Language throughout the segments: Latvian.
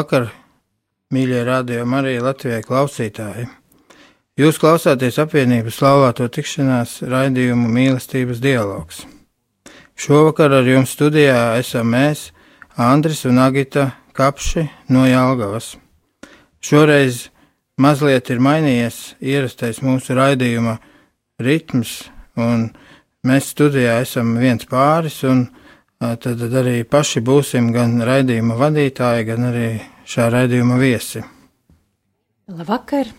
Labvakar, mīļie radio arī Latvijai klausītāji! Jūs klausāties apvienības laulāto tikšanās raidījumu mīlestības dialogs. Šovakar ar jums studijā esam mēs, Andris un Agita Kapši no Jālgavas. Šoreiz mazliet ir mainījies ierastais mūsu raidījuma ritms, un mēs studijā esam viens pāris, un tad arī paši būsim gan raidījuma vadītāji, gan arī šā raidījuma viesi. Labvakar!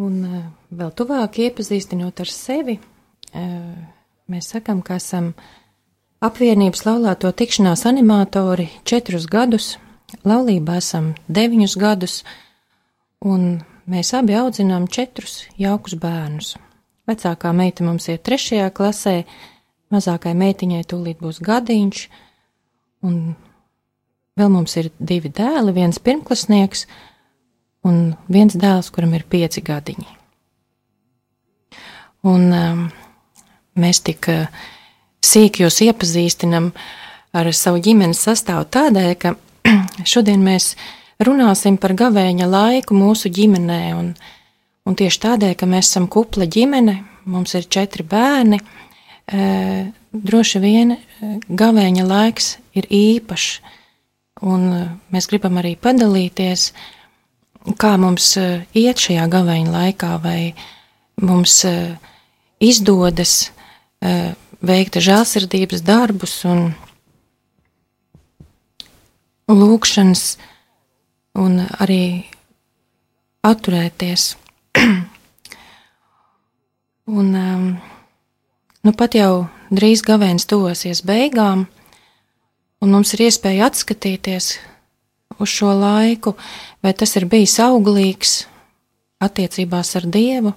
Un vēl tuvāk iepazīstinot ar sevi, mēs sakam, ka esam apvienības laulāto tikšanās animatori četrus gadus, laulībā esam deviņus gadus, un mēs abi audzinām četrus jaukus bērnus. Vecākā meita mums ir trešajā klasē, Mazākai meitiņai tūlīt būs gadiņš, un vēl mums ir divi dēli, viens pirmklasnieks un viens dēls, kuram ir pieci gadiņi. Un um, mēs tik uh, sīki jūs iepazīstinam ar savu ģimenes sastāvu tādēļ, ka šodien mēs runāsim par gavēņa laiku mūsu ģimenē, un, un tieši tādēļ, ka mēs esam kupla ģimene, mums ir četri bērni, uh, droši vien gavēņa laiks ir īpašs, un mēs gribam arī padalīties, kā mums iet šajā gavēņa laikā, vai mums izdodas veikt žēlsirdības darbus un lūkšanas, un arī atturēties. un um, Nu, pat jau drīz gavēns tuvosies beigām, un mums ir iespēja atskatīties uz šo laiku, vai tas ir bijis auglīgs attiecībās ar Dievu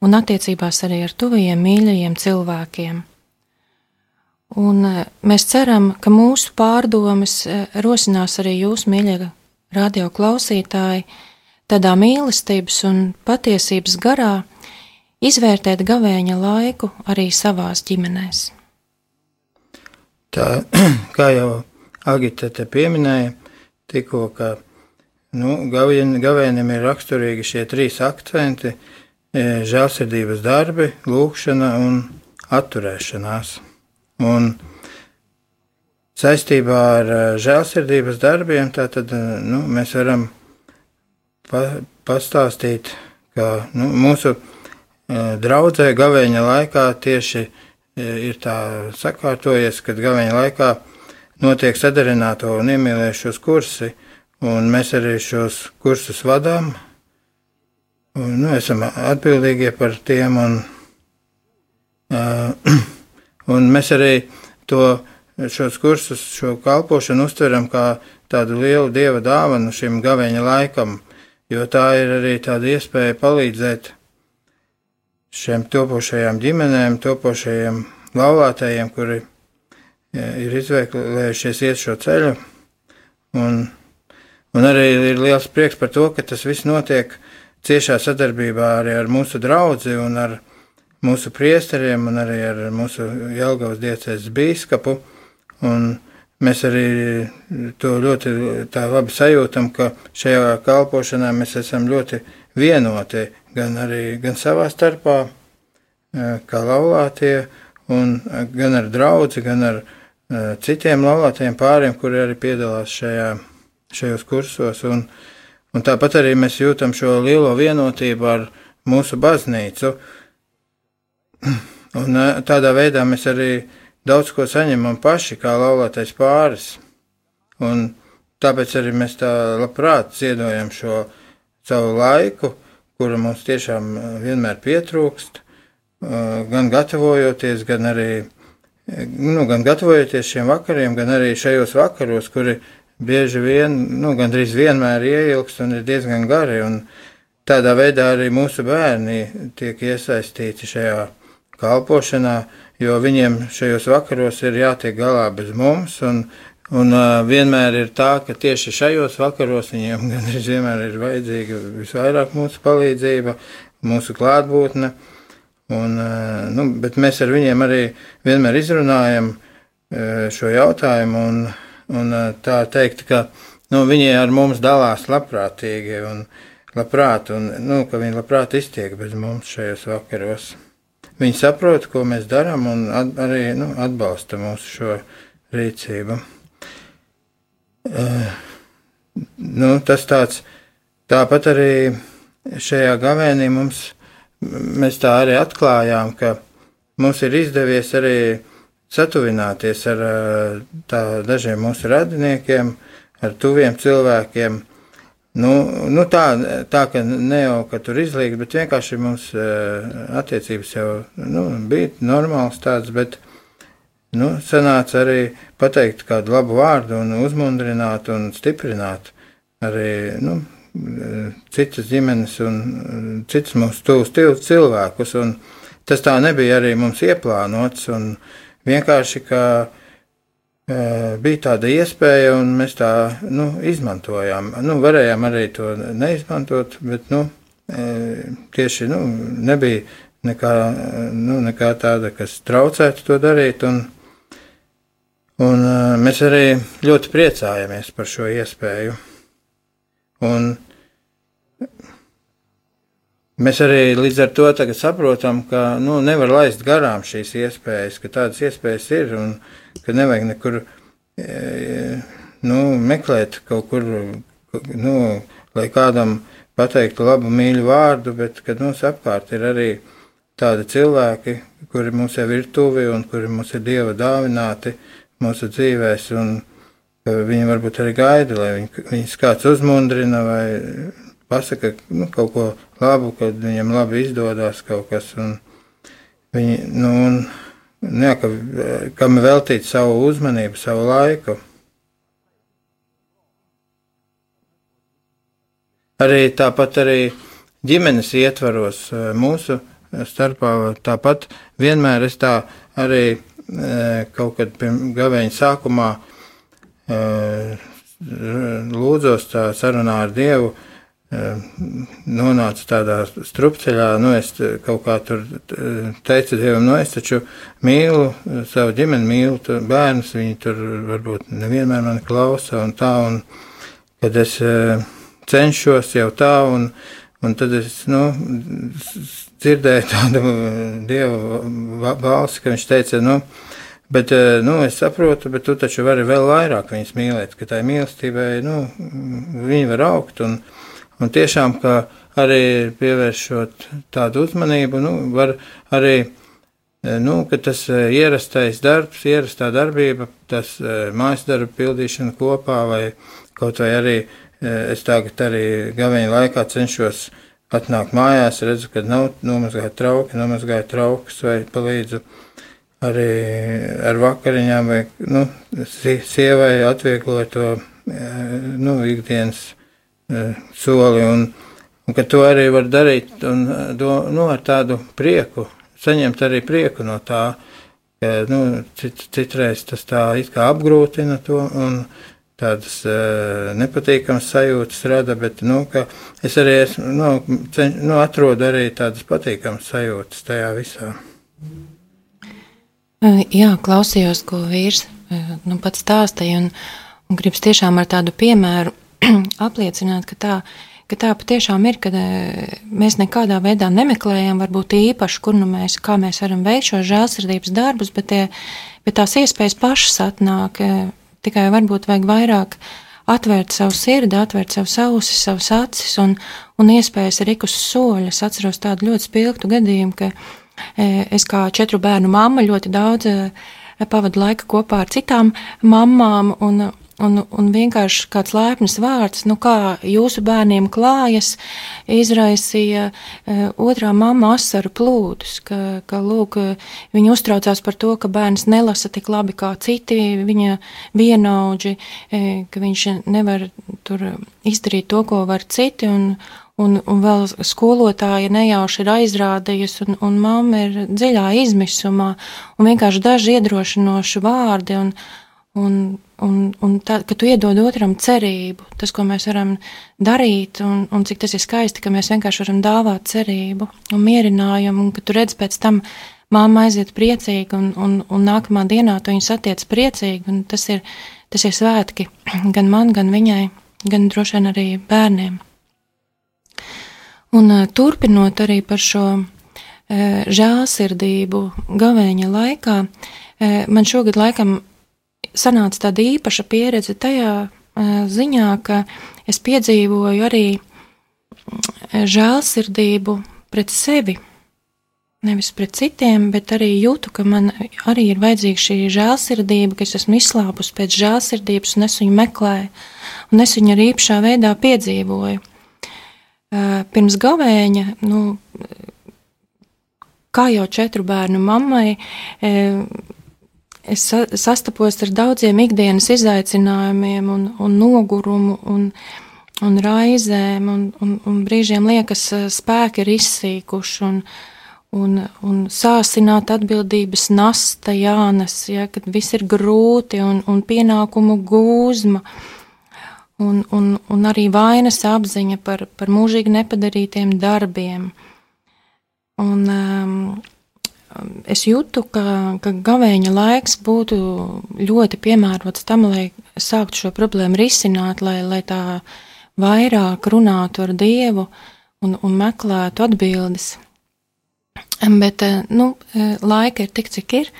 un attiecībās arī ar tuvajiem mīļajiem cilvēkiem. Un e, mēs ceram, ka mūsu pārdomas e, rosinās arī jūs, mīļie radio klausītāji, tādā mīlestības un patiesības garā, izvērtēt gavēņa laiku arī savās ģimenēs. Tā kā jau Agita te pieminēja, tikko, ka nu, gavēnim ir raksturīgi šie trīs akcenti e, - žēlsirdības darbi, lūkšana un atturēšanās. Un saistībā ar e, žēlsirdības darbiem tātad, e, nu, mēs varam pa, pastāstīt, ka nu, mūsu draudzē gavēņa laikā tieši ir tā sakārtojies, kad gavēņa laikā notiek sadarināto un iemīlējušos kursi, un mēs arī šos kursus vadām, un nu, esam atbildīgie par tiem, un, uh, un mēs arī to, šos kursus, šo kalpošanu uztveram kā tādu lielu dieva dāvanu šim gavēņa laikam, jo tā ir arī tāda iespēja palīdzēt šiem topošajām ģimenēm, topošajiem laulātajiem, kuri ir izvēlējušies iet šo ceļu. Un, un arī ir liels prieks par to, ka tas viss notiek ciešā sadarbībā arī ar mūsu draugu un ar mūsu priesteriem un arī ar mūsu Jelgavas diecēs bīskapu. Un mēs arī to ļoti labi sajūtam, ka šajā kalpošanā mēs esam ļoti vienoti gan arī gan savā starpā, kā laulātie, un gan ar draugu, gan ar citiem laulātajiem pāriem, kuri arī piedalās šajā, šajos kursos. Un, un tāpat arī mēs jūtam šo lielo vienotību ar mūsu baznīcu. Un tādā veidā mēs arī daudz ko saņemam paši, kā laulātais pāris. Un tāpēc arī mēs tā labprāt ziedojam šo savu laiku, kura mums tiešām vienmēr pietrūkst, gan gatavojoties, gan arī, nu, gan gatavojoties šiem vakariem, gan arī šajos vakaros, kuri bieži vien, nu, gandrīz vienmēr ieilgst un ir diezgan gari, tādā veidā arī mūsu bērni tiek iesaistīti šajā kalpošanā, jo viņiem šajos vakaros ir jātiek galā bez mums, un, un uh, vienmēr ir tā, ka tieši šajos vakaros viņiem gandrīz vienmēr ir vajadzīga visvairāk mūsu palīdzība, mūsu klātbūtne, un, uh, nu, bet mēs ar viņiem arī vienmēr izrunājam uh, šo jautājumu, un, un uh, tā teikt, ka nu, viņi ar mums dalās labprātīgi, un labprāt, un, nu, ka viņi labprāt iztiek bez mums šajos vakaros. Viņi saprot, ko mēs darām, un at, arī nu, atbalsta mūsu šo rīcību. Nu, tas tāds, tāpat arī šajā gavēnī mums, mēs tā arī atklājām, ka mums ir izdevies arī satuvināties ar tā, dažiem mūsu radiniekiem, ar tuviem cilvēkiem, Nu, nu tā, tā, ka ne jau ka tur izlīgs, bet vienkārši mums attiecības jau nu, bija normāls tāds, bet nu, sanāca arī pateikt kādu labu vārdu un uzmundrināt un stiprināt arī nu, citas ģimenes un citas mūsu tuvus cilvēkus. Un tas tā nebija arī mums ieplānots un vienkārši, ka bija tāda iespēja, un mēs tā nu, izmantojām. Nu, varējām arī to neizmantot, bet nu, tieši nu, nebija nekā, nu, nekā tāda, kas traucētu to darīt. Un, un mēs arī ļoti priecājamies par šo iespēju. Un Mēs arī līdz ar to saprotam, ka nu, nevar laist garām šīs iespējas, ka tādas iespējas ir un ka nevajag nekur e, nu, meklēt kaut kur, nu, lai kādam pateiktu labu mīļu vārdu, bet kad mums apkārt ir arī tādi cilvēki, kuri mums jau ir tuvi un kuri mums ir dieva dāvināti mūsu dzīvēs, un viņi varbūt arī gaida, lai viņ, viņus kāds uzmundrina vai pasaka nu, kaut ko labu, kad viņam labi izdodas kaut kas. Viņi, nu, un, jā, ka, kam veltīt savu uzmanību, savu laiku. Arī tāpat arī ģimenes ietvaros mūsu starpā, tāpat vienmēr es tā arī kaut kad pirms gavēņa sākumā lūdzos tā sarunā ar Dievu, nonācu tādā strupceļā, nu es kaut kā tur teicu Dievam, nu es taču mīlu savu ģimeni, mīlu bērnus, viņi tur varbūt nevienmēr mani klausa un tā, un kad es cenšos jau tā, un, un tad es, nu, dzirdēju tādu Dieva balsi, ka viņš teica, nu, Bet, nu, es saprotu, bet tu taču vari vēl vairāk viņus mīlēt, ka tā mīlestībai, nu, viņi var augt un, Un tiešām, ka arī pievēršot tādu uzmanību, nu, var arī, eh, nu, tas eh, ierastais darbs, ierastā darbība, tas eh, mājas darba pildīšana kopā vai kaut vai arī es tagad arī gaveņa laikā cenšos atnākt mājās, redzu, ka nav nomazgāja trauki, nomazgāja traukus vai palīdzu arī ar vakariņām vai, nu, sievai atvieglot to, nu, ikdienas soli, un, un ka to arī var darīt un, do, nu, ar tādu prieku, saņemt arī prieku no tā, ka nu, cit, citreiz tas tā apgrūtina to un tādas uh, nepatīkamas sajūtas rada, bet nu, es arī esmu, nu, ceņ, nu, atrodu arī tādas patīkamas sajūtas tajā visā. Jā, klausījos, ko vīrs nu, pats stāstīja, un, un gribas tiešām ar tādu piemēru apliecināt, ka tā, ka tā patiešām ir, ka e, mēs nekādā veidā nemeklējam, varbūt īpaši, kur nu mēs, kā mēs varam veikt šos žēlsirdības darbus, bet, tie, bet tās iespējas pašas atnāk, tikai varbūt vajag vairāk atvērt savu sirdi, atvērt savus ausis, savus acis un, un iespējas arī uz soļa. Es atceros tādu ļoti spilgtu gadījumu, ka es kā četru bērnu mamma ļoti daudz pavadu laiku kopā ar citām mamām, un un, un vienkārši kāds lēpnis vārds, nu kā jūsu bērniem klājas, izraisīja uh, otrā mamma asaru plūdus, ka, ka lūk, viņa uztraucās par to, ka bērns nelasa tik labi kā citi viņa vienaudži, uh, ka viņš nevar tur izdarīt to, ko var citi, un, un, un vēl skolotāja nejauši ir aizrādījusi, un, un mamma ir dziļā izmisumā, un vienkārši daži iedrošinoši vārdi, un, un, un, un tā, ka tu iedod otram cerību, tas, ko mēs varam darīt, un, un cik tas ir skaisti, ka mēs vienkārši varam dāvāt cerību un mierinājumu, un ka tu redz pēc tam māma aiziet priecīgi, un, un, un nākamā dienā tu viņu satiec priecīgi, un tas ir, tas ir svētki gan man, gan viņai, gan droši vien arī bērniem. Un turpinot arī par šo žēlsirdību gavēņa laikā, man šogad laikam sanāca tāda īpaša pieredze tajā ziņā, ka es piedzīvoju arī žēlsirdību pret sevi. Nevis pret citiem, bet arī jūtu, ka man arī ir vajadzīga šī žēlsirdība, ka es esmu izslāpus pēc žēlsirdības un es viņu meklēju, un es viņu arī īpašā veidā piedzīvoju. Pirms gavēņa, nu, kā jau četru bērnu mammai, es sastapos ar daudziem ikdienas izaicinājumiem un, un nogurumu un, un raizēm, un, un, un brīžiem liekas, eh, spēki ir izsīkuši. Un, un, un sāsināt atbildības nasta jānes, ja, kad viss ir grūti un, un pienākumu gūzma. Uh, un, un, un arī vainas apziņa par, par mūžīgi nepadarītiem darbiem. Un, um, es jūtu, ka, ka gavēņa laiks būtu ļoti piemērots tam, lai sāktu šo problēmu risināt, lai, lai tā vairāk runātu ar Dievu un, un meklētu atbildes. Bet, nu, laika ir tik, cik ir,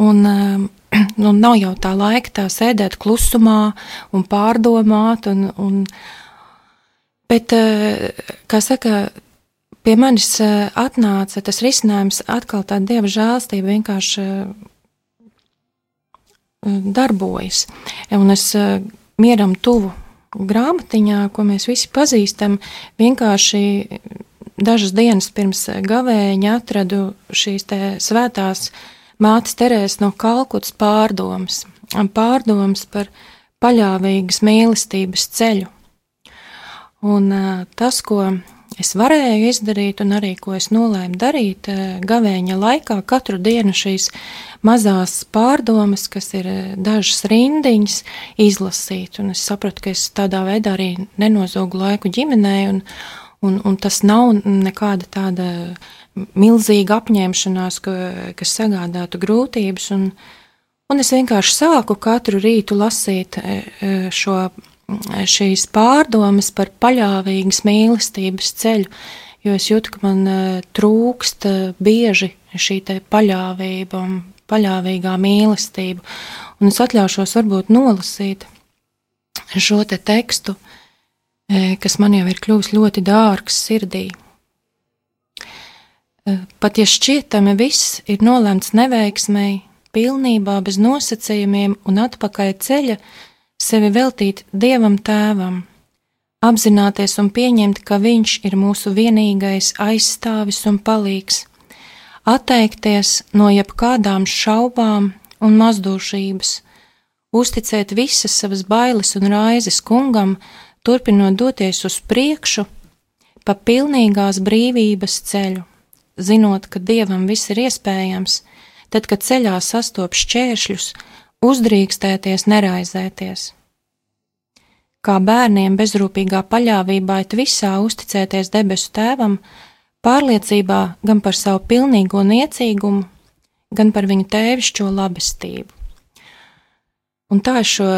un nu, nav jau tā laika tā sēdēt klusumā un pārdomāt. Un, un, bet, eh, kā saka, pie manis atnāca tas risinājums atkal tā dieva žēlstība vienkārši darbojas. Un es mieram tuvu grāmatiņā, ko mēs visi pazīstam, vienkārši dažas dienas pirms gavēņa atradu šīs svētās mātes Terēs no Kalkutas pārdomas, pārdomas par paļāvīgas mīlestības ceļu. Un tas, ko es varēju izdarīt, un arī ko es nolēmu darīt gavēņa laikā, katru dienu šīs mazās pārdomas, kas ir dažas rindiņas, izlasīt. Un es sapratu, ka es tādā veidā arī nenozogu laiku ģimenei, un, un, un tas nav nekāda tāda milzīga apņemšanās, ka, kas sagādātu grūtības. Un, un es vienkārši sāku katru rītu lasīt e, e, šo, šīs pārdomas par paļāvīgas mīlestības ceļu, jo es jūtu, ka man e, trūkst bieži šī paļāvība un paļāvīgā mīlestība. Un es atļaušos varbūt nolasīt šo te tekstu, kas man jau ir kļuvis ļoti dārgs sirdī. Pat ja šķietami viss ir nolemts neveiksmēji, pilnībā bez nosacījumiem un atpakaļ ceļa, sevi veltīt Dievam Tēvam, apzināties un pieņemt, ka Viņš ir mūsu vienīgais aizstāvis un palīgs, atteikties no jebkādām šaubām un mazdūšības, uzticēt visas savas bailes un raizes kungam, turpinot doties uz priekšu pa pilnīgās brīvības ceļu zinot, ka dievam viss ir iespējams, tad, kad ceļā sastop šķēršļus, uzdrīkstēties, neraizēties. Kā bērniem bezrūpīgā paļāvībā it visā uzticēties debesu tēvam, pārliecībā gan par savu pilnīgo niecīgumu, gan par viņu tēvišķo labestību. Un tā es šo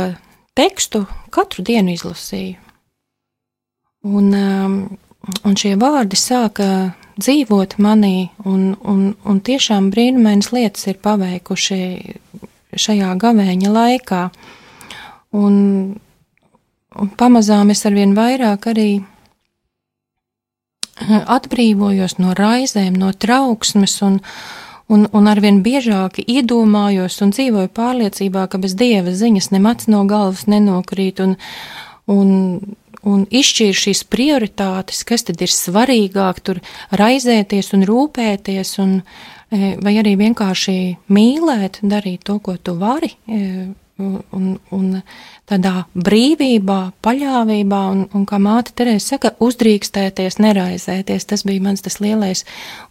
tekstu katru dienu izlasīju. Un, um, un šie vārdi sāka dzīvot manī, un, un, un tiešām brīnumainas lietas ir paveikuši šajā gavēņa laikā. Un, un pamazām es arvien vairāk arī atbrīvojos no raizēm, no trauksmes, un, un, un arvien biežāk iedomājos un dzīvoju pārliecībā, ka bez dieva ziņas nemats no galvas nenokrīt, un, un, un izšķīru šīs prioritātes, kas tad ir svarīgāk, tur raizēties un rūpēties, un, vai arī vienkārši mīlēt, darīt to, ko tu vari, e, un, un tādā brīvībā, paļāvībā, un, un kā māte Terēza saka, uzdrīkstēties, neraizēties. Tas bija mans tas lielais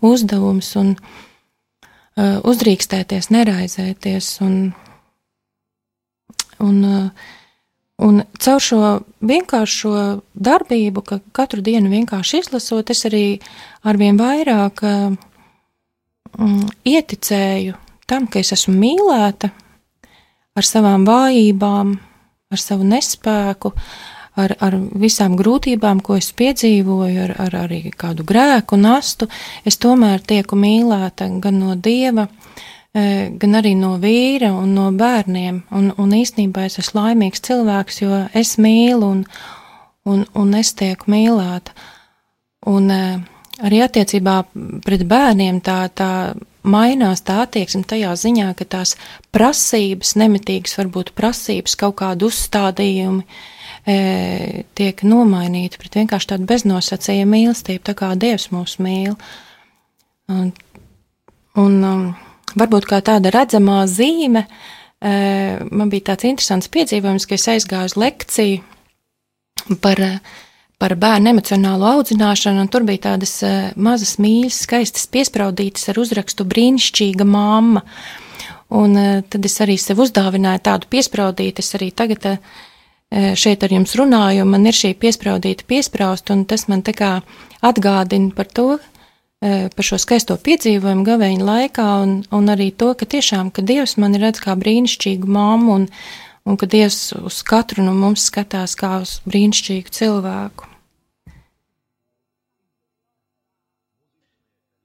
uzdevums, un uh, uzdrīkstēties, neraizēties, un, un, uh, un caur šo vienkāršo darbību, ka katru dienu vienkārši izlasot, es arī arvien vairāk uh, ieticēju tam, ka es esmu mīlēta, ar savām vājībām, ar savu nespēku, ar, ar visām grūtībām, ko es piedzīvoju, ar, ar arī kādu grēku nastu, es tomēr tieku mīlēta gan no dieva, e, gan arī no vīra un no bērniem. Un, un īstenībā es esmu laimīgs cilvēks, jo es mīlu un, un, un es tieku mīlēta. Un e, arī attiecībā pret bērniem tā, tā mainās tā attieksme tajā ziņā, ka tās prasības, nemitīgas varbūt prasības, kaut kādu uzstādījumi e, tiek nomainīti pret vienkārši tādu beznosacījumu mīlestību, tā kā Dievs mūs mīl. Un, un um, varbūt kā tāda redzamā zīme, e, man bija tāds interesants piedzīvojums, ka es aizgāju uz lekciju par e, par bērnu emocionālo audzināšanu, un tur bija tādas uh, mazas mīļas, skaistas piespraudītas ar uzrakstu brīnišķīga mamma. Un uh, tad es arī sev uzdāvināju tādu piespraudīti, es arī tagad uh, šeit ar jums runāju, un man ir šī piespraudīta piespraust, un tas man tā kā atgādina par to, par šo skaisto piedzīvojumu gavēņa laikā, un, un arī to, ka tiešām, ka Dievs mani redz kā brīnišķīgu mammu, un, un ka Dievs uz katru no mums skatās kā uz brīnišķīgu cilvēku.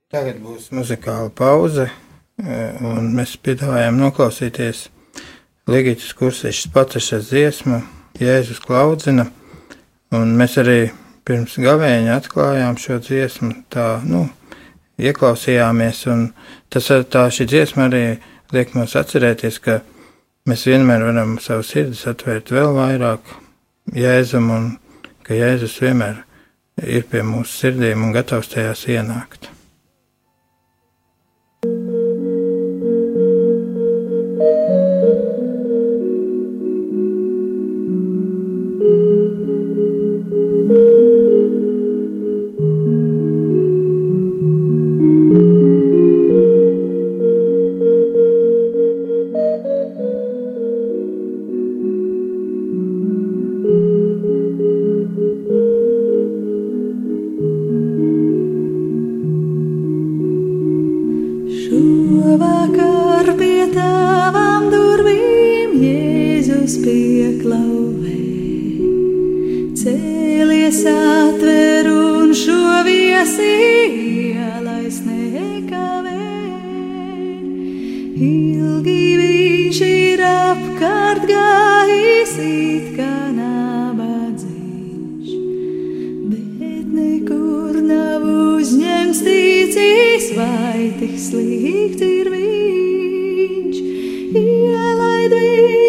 Tagad būs muzikāla pauze, e, un mēs piedāvājam noklausīties Ligītas kursēšas patrešas dziesmu Jēzus klaudzina, un mēs arī pirms gavēņa atklājām šo dziesmu, tā, nu, ieklausījāmies, un tas tā šī dziesma arī liek mums atcerēties, ka mēs vienmēr varam savu sirdis atvērt vēl vairāk Jēzum, un ka Jēzus vienmēr ir pie mūsu sirdīm un gatavs tajās ienākt. debesija, lai es nekavē. Ilgi viņš ir apkārt gājis, it kā nabadzīgs, bet nekur nav uzņemts tīcīs, vai tik slikti ir viņš. Ielaid viņš.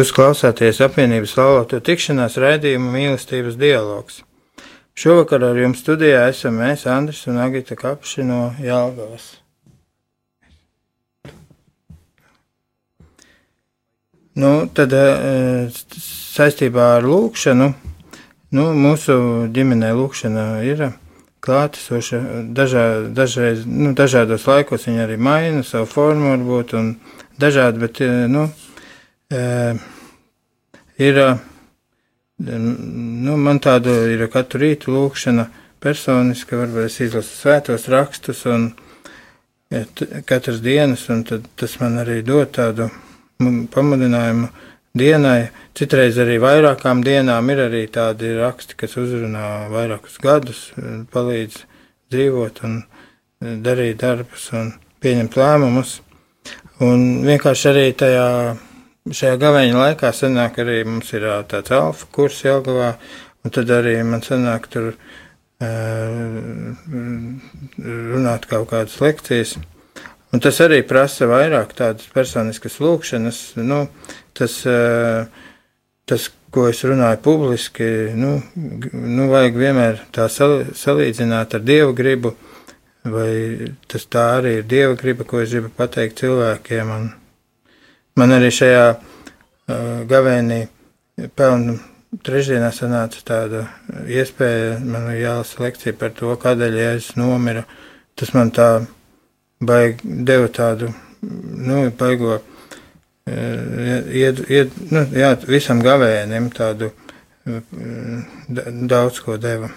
Jūs klausāties apvienības laulāto tikšanās raidījumu mīlestības dialogs. Šovakar ar jums studijā esam mēs, Andris un Agita Kapši no Jālgavas. Nu, tad eh, saistībā ar lūkšanu, nu, mūsu ģimenē lūkšana ir klātesoša dažā, dažreiz, nu, dažādos laikos viņa arī maina savu formu varbūt un dažādi, bet, eh, nu, ir, nu, man tāda ir katru rītu lūkšana personiski, varbūt es izlasu svētos rakstus un katras dienas, un tad tas man arī dod tādu pamudinājumu dienai. Citreiz arī vairākām dienām ir arī tādi raksti, kas uzrunā vairākus gadus, palīdz dzīvot un darīt darbus un pieņemt lēmumus. Un vienkārši arī tajā šajā gaveņa laikā sanāk arī mums ir tāds alfa kurs Jelgavā, un tad arī man sanāk tur runāt kaut kādas lekcijas. Un tas arī prasa vairāk tādas personiskas lūkšanas, nu, tas, tas, ko es runāju publiski, nu, nu vajag vienmēr tā sal, salīdzināt ar Dievu gribu, vai tas tā arī ir Dieva griba, ko es gribu pateikt cilvēkiem, un Man arī šajā uh, gavēnī pelnu trešdienā sanāca tāda iespēja, man ir jālasa lekcija par to, kādēļ Jēzus nomira. Tas man tā baig, deva tādu, nu, baigo, ied, ied, nu, jā, visam gavēnim tādu daudz ko deva.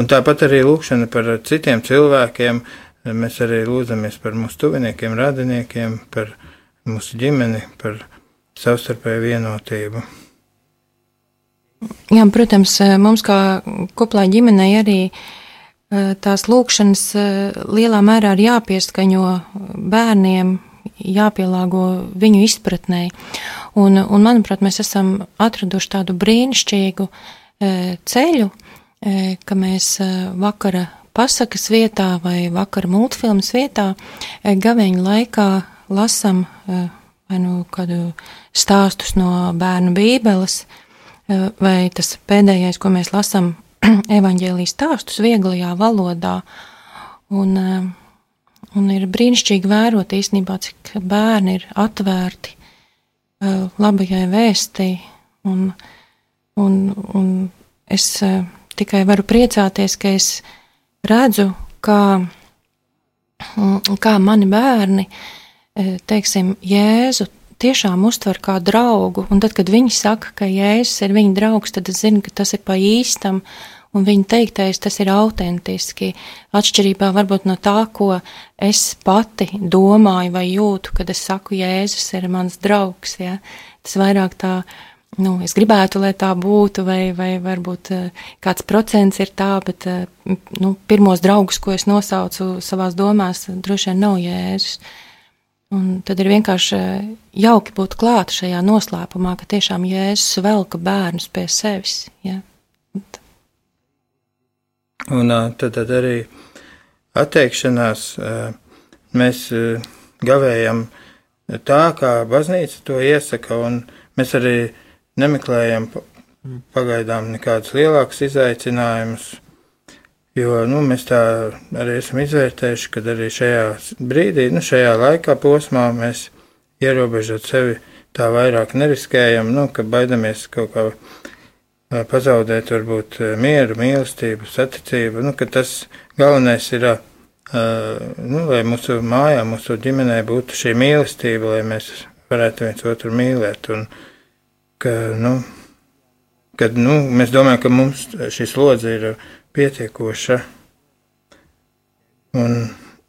Un tāpat arī lūkšana par citiem cilvēkiem. Mēs arī lūdzamies par mūsu tuviniekiem, radiniekiem, par mūsu ģimeni, par savstarpēju vienotību. Jā, protams, mums kā koplā ģimenei arī eh, tās lūkšanas eh, lielā mērā ir jāpieskaņo bērniem, jāpielāgo viņu izpratnē. Un, un, manuprāt, mēs esam atraduši tādu brīnišķīgu eh, ceļu, ka mēs vakara pasakas vietā vai vakara multfilmas vietā gaveņu laikā lasam eh, vai nu kādu stāstus no bērnu bībeles, eh, vai tas pēdējais, ko mēs lasam, evaņģēlijas stāstus vieglajā valodā. Un, eh, un ir brīnišķīgi vērot īstenībā, cik bērni ir atvērti labajai vēstī. Un, un, un es tikai varu priecāties, ka es redzu, kā, kā mani bērni uh, teiksim, Jēzu tiešām uztver kā draugu, un tad, kad viņi saka, ka Jēzus ir viņa draugs, tad es zinu, ka tas ir pa īstam, un viņa teiktais tas ir autentiski, atšķirībā varbūt no tā, ko es pati domāju vai jūtu, kad es saku, Jēzus ir mans draugs, ja? tas vairāk tā, nu, es gribētu, lai tā būtu, vai, vai varbūt e, kāds procents ir tā, bet, e, nu, pirmos draugus, ko es nosaucu savās domās, droši vien nav Jēzus. Un tad ir vienkārši eh, jauki būt klāt šajā noslēpumā, ka tiešām Jēzus velka bērnus pie sevis. Ja? Un tad, tad arī atteikšanās mēs gavējam tā, kā baznīca to iesaka, un mēs arī nemeklējam pagaidām nekādus lielākus izaicinājumus Jo nu, mēs tā arī esam izvērtējuši, ka arī šajā brīdī, nu, šajā laikā posmā mēs ierobežot sevi tā vairāk neriskējam, nu, ka baidamies kaut kā pazaudēt varbūt mieru, mīlestību, saticību, nu, ka tas galvenais ir, nu, lai mūsu mājā, mūsu ģimenē būtu šī mīlestība, lai mēs varētu viens otru mīlēt. Un ka, nu, kad, nu, mēs domājam, ka mums šis lodze ir pietiekoša. Un,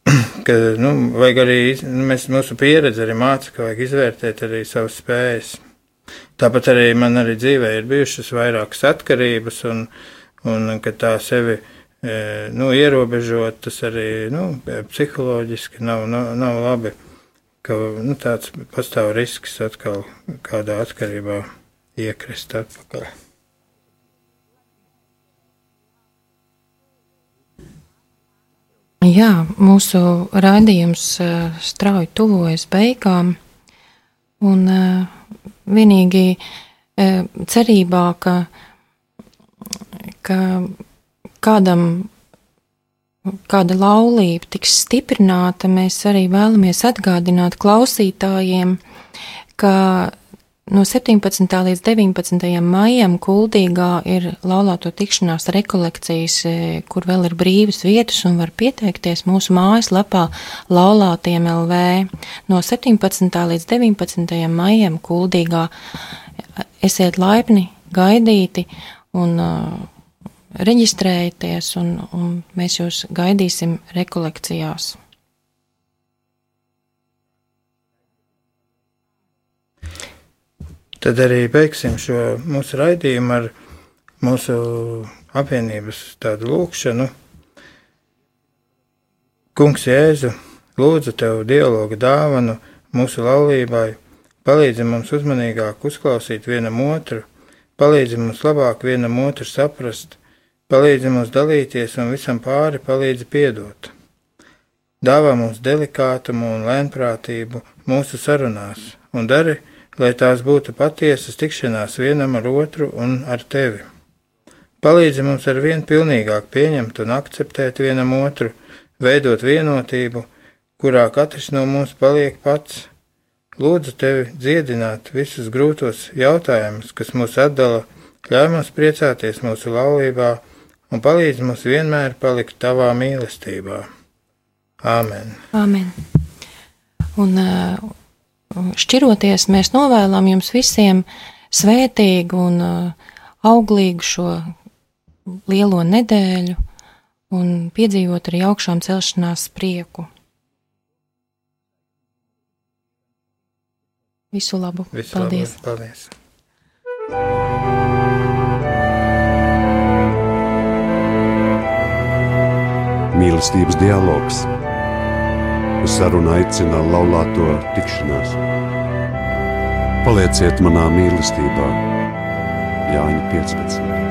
ka, nu, vajag arī, nu, mēs, mūsu pieredze arī māca, ka vajag izvērtēt arī savas spējas. Tāpat arī man arī dzīvē ir bijušas vairākas atkarības, un, un ka tā sevi e, nu, ierobežot, tas arī nu, psiholoģiski nav, nav, nav labi. Ka, nu, tāds pastāv risks atkal kādā atkarībā iekrist atpakaļ. Jā, mūsu raidījums eh, strauji tuvojas beigām, un eh, vienīgi uh, cerībā, ka, ka kādam kāda laulība tiks stiprināta, mēs arī vēlamies atgādināt klausītājiem, ka no 17. līdz 19. maijam Kuldīgā ir laulāto tikšanās rekolekcijas, e, kur vēl ir brīvas vietas un var pieteikties mūsu mājaslapā laulātiem LV. No 17. līdz 19. maijam Kuldīgā esiet laipni gaidīti un uh, reģistrējieties, un, un mēs jūs gaidīsim rekolekcijās. Tad arī beigsim šo mūsu raidījumu ar mūsu apvienības tādu lūkšanu. Kungs Jēzu, lūdzu tev dialogu dāvanu mūsu laulībai, palīdzi mums uzmanīgāk uzklausīt vienam otru, palīdzi mums labāk vienam otru saprast, palīdzi mums dalīties un visam pāri palīdzi piedot. Dāvā mums delikātumu un lēnprātību mūsu sarunās, un dari, lai tās būtu patiesas tikšanās vienam ar otru un ar tevi. Palīdzi mums ar vien pilnīgāk pieņemt un akceptēt vienam otru, veidot vienotību, kurā katrs no mums paliek pats. Lūdzu tevi dziedināt visus grūtos jautājumus, kas mūs atdala, ļauj mums priecāties mūsu laulībā un palīdz mums vienmēr palikt tavā mīlestībā. Āmen! Āmen. Un šķiroties, mēs novēlam jums visiem svētīgu un auglīgu šo lielo nedēļu un piedzīvot arī augšām celšanās prieku. Visu labu! Visu paldies! Labu, paldies. Mīlestības dialogs. Uz sarunu aicina laulāto tikšanās. Palieciet manā mīlestībā, Jāņa 15.